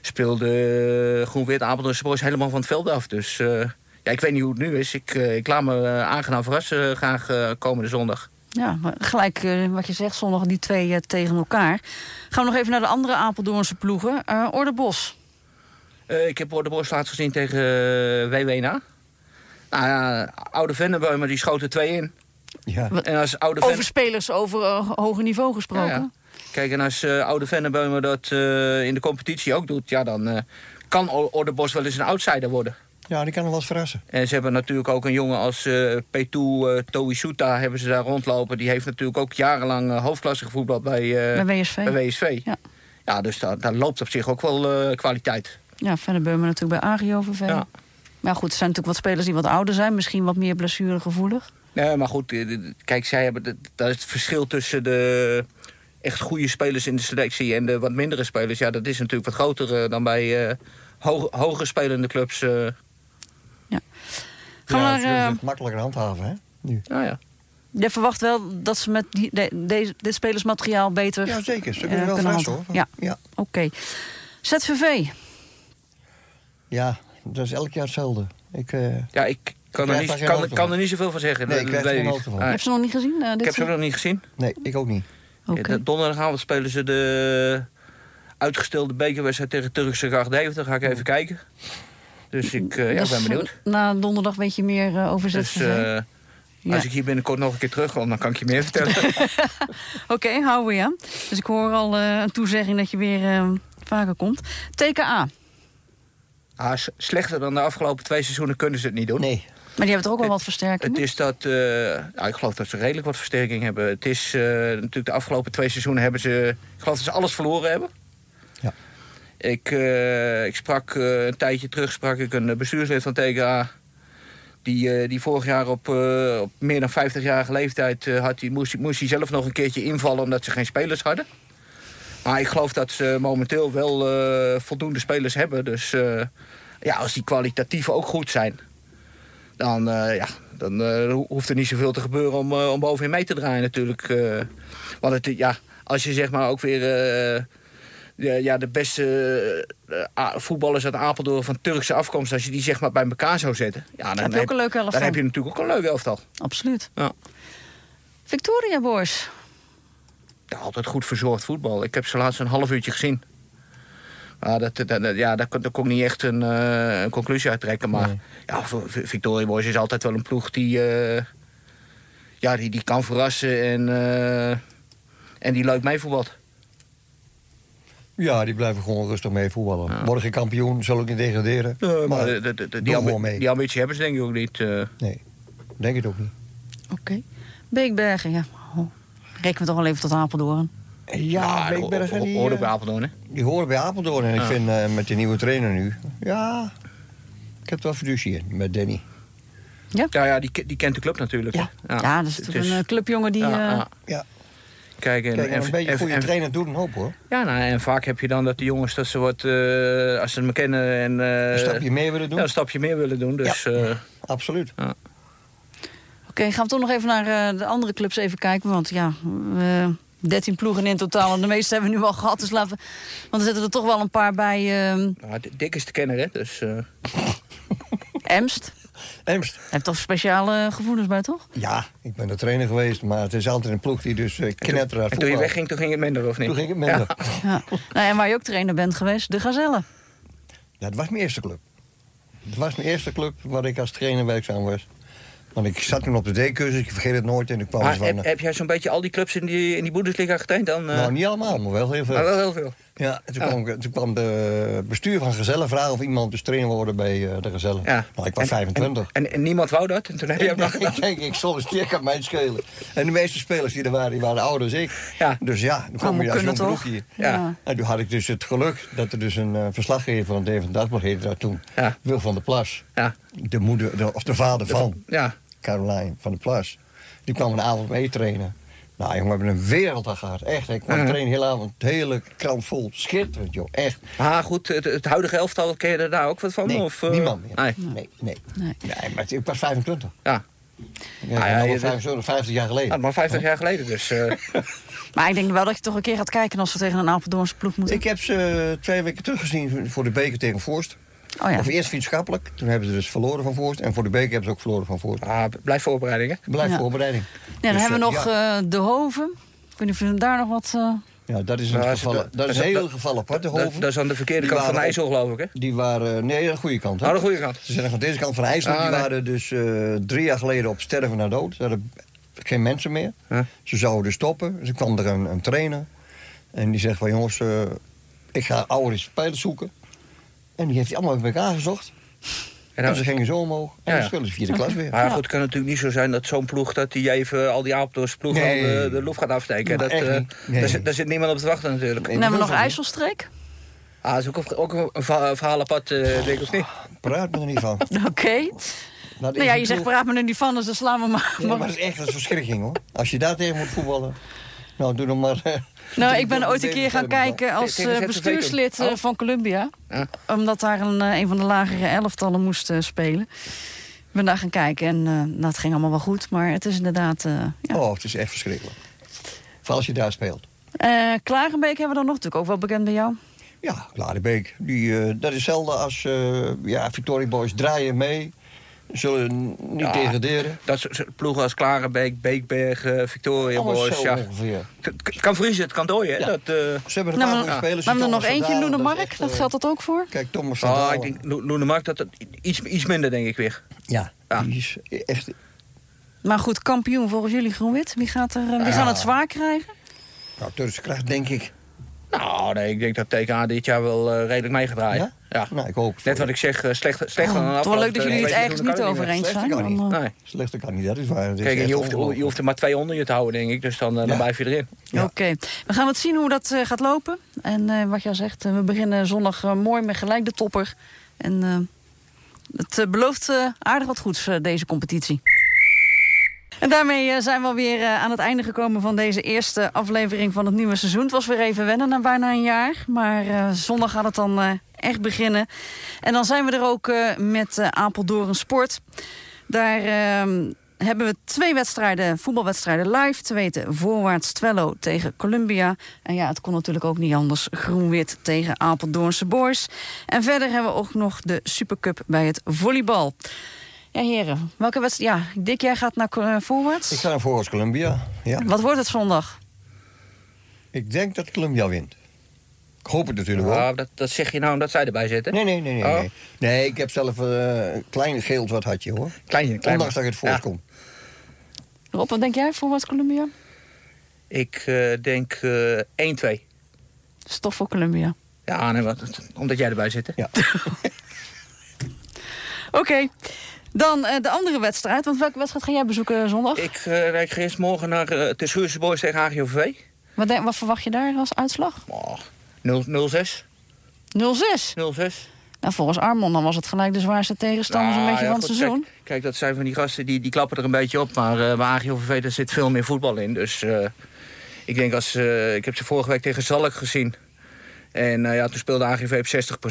speelde Groen-Wit Apeldoorn Boys helemaal van het veld af. Dus eh, ja, ik weet niet hoe het nu is. Ik, eh, ik laat me eh, aangenaam verrassen graag komende zondag. Ja, maar gelijk wat je zegt, zondag die twee tegen elkaar. Gaan we nog even naar de andere Apeldoornse ploegen. Orde Bos. Ik heb Orde Bos laatst gezien tegen WWNA. Nou ja, oude Vennebeumer die schoot er twee in. Ja. En als oude Over Ven- spelers over eh, hoger niveau gesproken. Ja, ja. Kijk, en als eh, oude Vennebeumer dat eh, in de competitie ook doet... ja, dan eh, kan O- Orde Bos wel eens een outsider worden. ja, die kan wel eens verrassen. En ze hebben natuurlijk ook een jongen als eh Petu eh Toisuta hebben ze daar rondlopen. Die heeft natuurlijk ook jarenlang eh, hoofdklasse gevoetbald bij, eh, Bij WSV. bij WSV. Ja. Ja, dus daar, daar loopt op zich ook wel eh, kwaliteit. Ja, verder Beumer natuurlijk bij AGOVV. Ja. Maar goed, er zijn natuurlijk wat spelers die wat ouder zijn. Misschien wat meer blessuregevoelig. Nee, maar goed, eh, kijk, zij hebben de- dat is het verschil tussen de echt goede spelers in de selectie en de wat mindere spelers. Ja, dat is natuurlijk wat groter eh, dan bij eh, hoog, hoger spelende clubs. eh. Gaan ja, we ze naar, zullen eh, het makkelijker handhaven, hè? Nu. nou ja. Je verwacht wel dat ze met die, de- dit spelersmateriaal beter... Ja, zeker. Ze eh, kunnen wel kunnen hoor. Ja, ja. oké. ZVV. Ja, dat is elk jaar hetzelfde. Ik, eh, ja, ik kan er, niet, kan, kan er niet zoveel van zeggen. Nee, ik krijg er geen van. Ah, Heb je ze nog niet gezien? eh, ik heb ze nog niet gezien. nee, ik ook niet. Ja, Donderdagavond spelen ze de uitgestelde bekerwedstrijd tegen Turkse Gracht Daar ga ik even kijken. Dus ik eh, ja, Dus, ben benieuwd. eh, Na donderdag weet je meer eh, over Dus eh, Ja. als ik hier binnenkort nog een keer terugkom, dan kan ik je meer vertellen. Oké, houden we je. Dus ik hoor al eh, een toezegging dat je weer eh, vaker komt. TKA. Ah, slechter dan de afgelopen twee seizoenen kunnen ze het niet doen. Nee. Maar die hebben toch ook wel wat Het versterkingen? is dat, eh, nou, ik geloof dat ze redelijk wat versterking hebben. Het is eh, natuurlijk de afgelopen twee seizoenen hebben ze, ik geloof dat ze alles verloren hebben. Ja. Ik, eh, ik sprak eh, een tijdje terug sprak ik een bestuurslid van TKA. Die, eh, die vorig jaar op, eh, op meer dan 50-jarige leeftijd eh, had, die, moest, moest hij zelf nog een keertje invallen omdat ze geen spelers hadden. Maar ik geloof dat ze momenteel wel eh, voldoende spelers hebben. Dus eh, ja, als die kwalitatief ook goed zijn, dan, eh, ja, dan ho- hoeft er niet zoveel te gebeuren om, om bovenin mee te draaien natuurlijk. want het, ja, als je zeg maar ook weer ja, de beste voetballers uit Apeldoorn van Turkse afkomst... als je die zeg maar bij elkaar zou zetten... Ja, dan, heb je ook een leuke elftal. dan heb je natuurlijk ook een leuk elftal. Absoluut. Ja. Victoria Boys. Ja, altijd goed verzorgd voetbal. Ik heb ze laatst een half uurtje gezien. Maar dat, dat, dat- ja, daar, kon- daar kon ik niet echt een, eh, een conclusie uit trekken. Maar Nee. ja, Victoria Boys is altijd wel een ploeg die, eh, ja, die, die kan verrassen en, eh, en die leuk meevoetbalt. Ja, die blijven gewoon rustig mee voetballen. Worden geen kampioen, zullen ook niet degraderen. maar maar de- de- de- doen die, ambi- gewoon mee. die ambitie hebben ze denk ik ook niet. eh. nee, denk het ook niet. Oké. Beekbergen, ja. Oh. Rekenen we toch wel even tot Apeldoorn. Ja, ho- Beekbergen, die, hoorde eh, bij Apeldoorn, hè? die horen bij Apeldoorn. En ik Ja. vind eh, met de nieuwe trainer nu... Ja, ik heb het wel fiducie in met Danny. Ja, ja die, ke- die kent de club natuurlijk. Ja. Ja, dat is het natuurlijk een eh, clubjongen die... ja, eh, ja. Ja, Kijk, en, kijk, en een beetje en- goede en- trainer doet een hoop hoor. Ja, nou, en vaak heb je dan dat de jongens dat ze wat, eh, als ze me kennen en eh, Een stapje meer willen doen. ja, een stapje meer willen doen. Dus eh, Absoluut. Oké, gaan we toch nog even naar eh, de andere clubs even kijken. Want ja, we, 13 ploegen in totaal. En de meeste hebben we nu al gehad. Dus laten we, want er zitten er toch wel een paar bij. ehm nou, Dick is te kennen, hè? Dus, eh, Emst. Emst. Heeft toch speciale gevoelens bij, toch? Ja, ik ben de trainer geweest, maar het is altijd een ploeg die dus uh, knetter uit en toen je wegging, toen ging het minder, of niet? Toen ging het minder. Ja. Ja. nou, en waar je ook trainer bent geweest, de Gazelle. Ja, dat was mijn eerste club. Dat was mijn eerste club waar ik als trainer werkzaam was. Want ik zat toen op de D-cursus, ik vergeet het nooit. En ik kwam Maar eens van, heb, heb jij zo'n beetje al die clubs in die, in die Bundesliga getraind dan? eh? Nou, niet allemaal, maar wel heel veel. maar wel heel veel. Ja, en toen, Ja. Kwam, toen kwam de bestuur van Gezellen vragen of iemand dus trainer wilde bij eh, de Gezellen. Ja. Nou, ik was En- 25. En, en niemand wou dat? En toen heb je ook nog ik gedaan. denk, ik solliciteer kan mij schelen. En de meeste spelers die er waren, die waren ouder dan ik. Ja. Dus ja, dan kwam je als toch? broekje. Ja. En toen had ik dus het geluk dat er dus een eh, verslaggever van Deventer Dagblad heette daar toen. Ja. Wil van der Plas. Ja. De moeder, de- of de vader van Ja. Caroline van der Plas. Die kwam een avond mee trainen. Nou jongen, we hebben een werelddag gehad. Echt, ik kwam trainen de hele avond. De hele krant vol. Schitterend joh, echt. Maar goed, het, het huidige elftal, ken je er daar ook wat van? Nee, of, eh? niemand meer. Nee. Nee, nee. Nee. Nee, maar ik was 25. Ja. Ja, Ah, ja, nou, je- 25, 50 jaar geleden. ja, maar 50 jaar geleden dus. eh, Maar ik denk wel dat je toch een keer gaat kijken als we tegen een Apeldoornse ploeg moeten. Ik heb ze twee weken teruggezien voor de beker tegen Voorst. Oh ja. Of eerst vriendschappelijk. Toen hebben ze dus verloren van Voorst. En voor de beker hebben ze ook verloren van Voorst. ah, blijf voorbereiding, hè? Blijf Ja. voorbereiding. Ja, dan Dus, hebben we eh, nog Ja, eh, De Hoven. Ik weet niet of we daar nog wat... eh, ja, dat is een, Nou, geval, dat- dat is een heel geval apart, de Dat, Hoven. dat is aan de verkeerde Die kant van IJssel, geloof ik, hè? Die waren, nee, aan de goede kant. Hè? Oh, de goede kant. Ze zijn aan deze kant van IJsland. Ah, die nee. waren dus eh, drie jaar geleden op sterven naar dood. Ze hadden geen mensen meer. Huh? Ze zouden dus stoppen. Dus kwam er een, een trainer. En die zegt van jongens, ik ga oude spelers zoeken. En die heeft hij allemaal bij elkaar gezocht. En En dan, ze gingen zo omhoog. En Ja, dan ja. spelen ze vierde klas weer. maar goed, het kan natuurlijk niet zo zijn dat zo'n ploeg... dat die even al die Apeldoornse ploegen Nee. al de, de loef gaat afsteken. Maar dat, eh. Nee. daar, zit, daar zit niemand op te wachten natuurlijk. Nee. dan hebben we nog IJsselstreek. Ah, dat is ook, ook een verha- verhaal apart, eh, denk ik, of niet? Praat me er niet van. Oké. Is Nou ja, je zegt praat me er niet van, dus dan slaan we maar. Nee, maar dat is echt een verschrikking hoor. Als je daar tegen moet voetballen. Nou, doe dan maar. eh, Nou, ik ben ooit een keer gaan kijken als eh, bestuurslid eh, Oh. van Columbia. Ja. Omdat daar een, een van de lagere elftallen moest spelen. Ik ben daar gaan kijken en eh, nou, ging allemaal wel goed. Maar het is inderdaad... ja. Oh, het is echt verschrikkelijk. Vooral als je daar speelt. Eh, Klagenbeek hebben we dan nog natuurlijk ook wel bekend bij jou. Ja, Klaardebeek. Die, dat is hetzelfde als eh ja, Victoria Boys draaien mee. Zullen niet Ja. degraderen. Dat soort ploegen als Klarenbeek, Beekbergen, Victoria Alles Boys. Ja. ongeveer. Het kan vriezen, het kan dooien. hè. Ja. Dat, eh, Ze hebben een Nou, paar maar- goede spelers. We hebben er nog eentje, van Loene Dalen, dat Dat eh, geldt dat ook voor? Kijk, Thomas van ah, Dalen. ik denk, Lo- Loene Mark, dat, dat iets, iets minder, denk ik weer. Ja, Ja. die is echt... Maar goed, kampioen volgens jullie Groen-Wit. Wie, gaat er, eh, wie Ja. gaan het zwaar krijgen? Nou, Turkse kracht, denk ik. Nou, nee, ik denk dat TK dit jaar wel redelijk mee gaat draaien. Ja? Nou, ik hoop Net wat ik zeg, eh, slecht, slecht van een Oh, het is wel leuk dat jullie het ergens niet over eens zijn. Slechter kan dan, niet. eh, Nee. Slechter kan niet, dat is waar. Dat is Kijk, je hoeft, je hoeft er maar twee onder je te houden, denk ik. Dus dan, eh, dan blijf je erin. Ja. Oké, we gaan het zien hoe dat eh, gaat lopen. En eh, wat jij zegt, eh, we beginnen zondag eh, mooi met gelijk de topper. En eh, het eh, belooft eh, aardig wat goeds, eh, deze competitie. En daarmee eh, zijn we alweer eh, aan het einde gekomen van deze eerste aflevering van het nieuwe seizoen. Het was weer even wennen na bijna een jaar. Maar eh, zondag gaat het dan echt beginnen. En dan zijn we er ook met Apeldoorn Sport. Daar ehm, hebben we twee wedstrijden, voetbalwedstrijden live. Te weten voorwaarts Twello tegen Columbia. En ja, het kon natuurlijk ook niet anders. Groen-wit tegen Apeldoornse Boys. En verder hebben we ook nog de Supercup bij het volleybal. Ja, heren, welke wedstrijd? Ja, Dick, jij gaat naar voorwaarts. Ik ga naar Forest Columbia. Ja. Wat wordt het zondag? Ik denk dat Columbia wint. Ik hoop het natuurlijk wel. Ja, dat, dat zeg je nou omdat zij erbij zitten. Nee, nee, nee, nee. Oh. Nee, nee ik heb zelf eh, een klein geel wat had je hoor. Klein, klein Ondanks dat ik het Ja. voorkom. Rob, wat denk jij voorwaarts Columbia? Ik eh, denk eh 1-2. Dat is toch voor Columbia. Ja, nee, wat, omdat jij erbij zit. hè? Ja. Oké. Dan eh, de andere wedstrijd. Want welke wedstrijd ga jij bezoeken zondag? Ik, eh, ik ga eerst morgen naar eh de Schuurse Boys tegen AGOVV. Wat, denk- wat verwacht je daar als uitslag? Oh, 0 0-6. 0-6. 0-6. Nou, volgens Armon dan was het gelijk de zwaarste tegenstander Nou, beetje ja, van het goed, seizoen. Kijk, kijk, dat zijn van die gasten die, die klappen er een beetje op. Maar eh bij AGOVV daar zit veel meer voetbal in. Dus eh, ik denk als... eh, ik heb ze vorige week tegen Zalk gezien. En eh, ja, toen speelde AGV op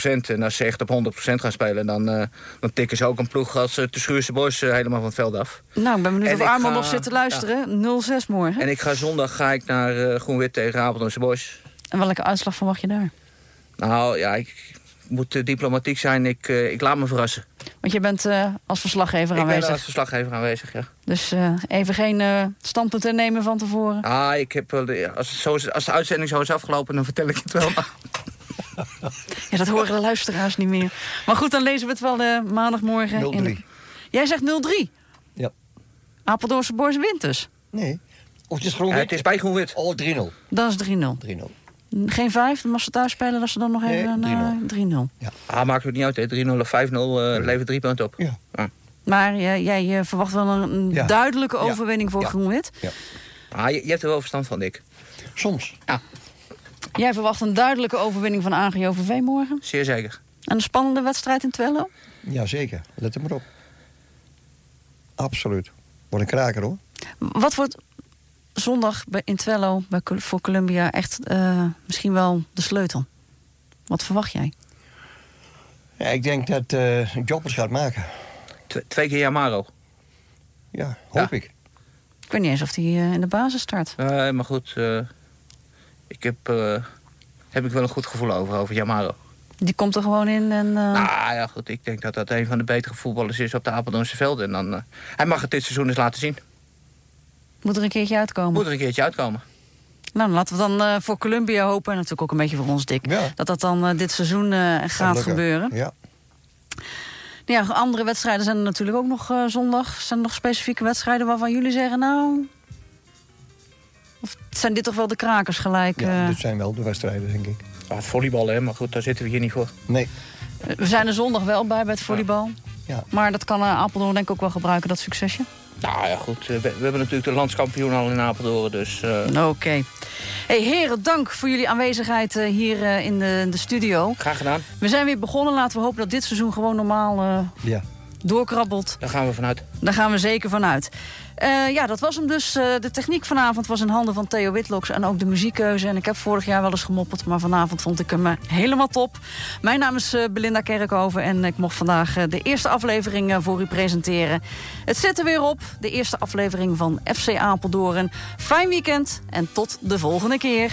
60%. En als ze echt op 100% gaan spelen... dan, eh, dan tikken ze ook een ploeg als uh, de Schuurse Boys helemaal van het veld af. Nou, ik ben benieuwd En of ga- nog zit te luisteren. 0-6 morgen. En ik ga zondag ga ik naar Groen-Wit tegen Apeldoornse Boys. En welke uitslag verwacht je daar? Nou ja, ik moet eh, diplomatiek zijn. Ik, eh, ik laat me verrassen. Want je bent eh, als verslaggever Ik ben aanwezig. als verslaggever aanwezig, ja. Dus eh, even geen eh standpunten nemen van tevoren. Ah, ik heb als, het zo is, als de uitzending zo is afgelopen, dan vertel ik het wel. Ja, dat horen de luisteraars niet meer. Maar goed, dan lezen we het wel eh, maandagmorgen. in de- 0-3. Jij zegt 0-3. Ja. Apeldoornse Boys wint dus. Nee. Of het is gewoon Ja, het is bij Groen-Wit. Oh, 3-0. 3-0. Dat is 3-0. Geen 5, dan mag ze thuis spelen dat ze dan nog Nee, even naar 3-0. Ah, maakt het niet uit, hè. 3-0 of 5-0 eh, levert drie punten op. Ja. Maar eh, jij eh, verwacht wel een, Ja. duidelijke Ja. overwinning voor Ja. GroenWit. Ah, je, je hebt er wel verstand van, Dick. Soms. Jij verwacht een duidelijke overwinning van AGOVV morgen. Zeer zeker. En een spannende wedstrijd in Twello. Jazeker. Let er maar op. Absoluut. Wordt een kraker hoor. Wat wordt zondag bij- in Twello bij, voor Columbia echt eh, misschien wel de sleutel? Wat verwacht jij? Ja, ik denk dat eh Joppers gaat maken. Tw- twee keer Yamaro. Ja, hoop Ja. ik. Ik weet niet eens of hij eh, in de basis start. Eh, maar goed, eh, ik heb, eh, heb ik wel een goed gevoel over, over Yamaro. Die komt er gewoon in en... eh, Nou ja, goed, ik denk dat dat een van de betere voetballers is op de Apeldoornse velden. En dan, eh, hij mag het dit seizoen eens laten zien. Moet er een keertje uitkomen. Moet er een keertje uitkomen. Nou, dan laten we dan eh, voor Columbia hopen. En natuurlijk ook een beetje voor ons, Dick. Ja. Dat dat dan eh, dit seizoen eh, gaat gebeuren. Ja. Ja, andere wedstrijden zijn er natuurlijk ook nog eh, zondag. Zijn er nog specifieke wedstrijden waarvan jullie zeggen... nou... Of zijn dit toch wel de krakers gelijk? ja, dit zijn wel de wedstrijden, denk ik. Ah, volleybal, hè, maar goed, daar zitten we hier niet voor. Nee. We zijn er zondag wel bij bij het volleybal. Ja. Maar dat kan eh, Apeldoorn denk ik ook wel gebruiken, dat succesje. Nou ja, goed, we, we hebben natuurlijk de landskampioen al in Apeldoorn, dus... eh, Oké. Hey, heren, dank voor jullie aanwezigheid eh, hier eh, in, de, in de studio. graag gedaan, We zijn weer begonnen. Laten we hopen dat dit seizoen gewoon normaal eh, Ja. Doorkrabbelt. daar gaan we vanuit. Daar gaan we zeker vanuit. Eh, ja, dat was hem dus. Eh, de techniek vanavond was in handen van Theo Witloks en ook de muziekkeuze. En ik heb vorig jaar wel eens gemopperd, maar vanavond vond ik hem eh, helemaal top. Mijn naam is Belinda Kerkhoven en ik mocht vandaag de eerste aflevering voor u presenteren. Het zit er weer op, de eerste aflevering van FC Apeldoorn. Fijn weekend en tot de volgende keer.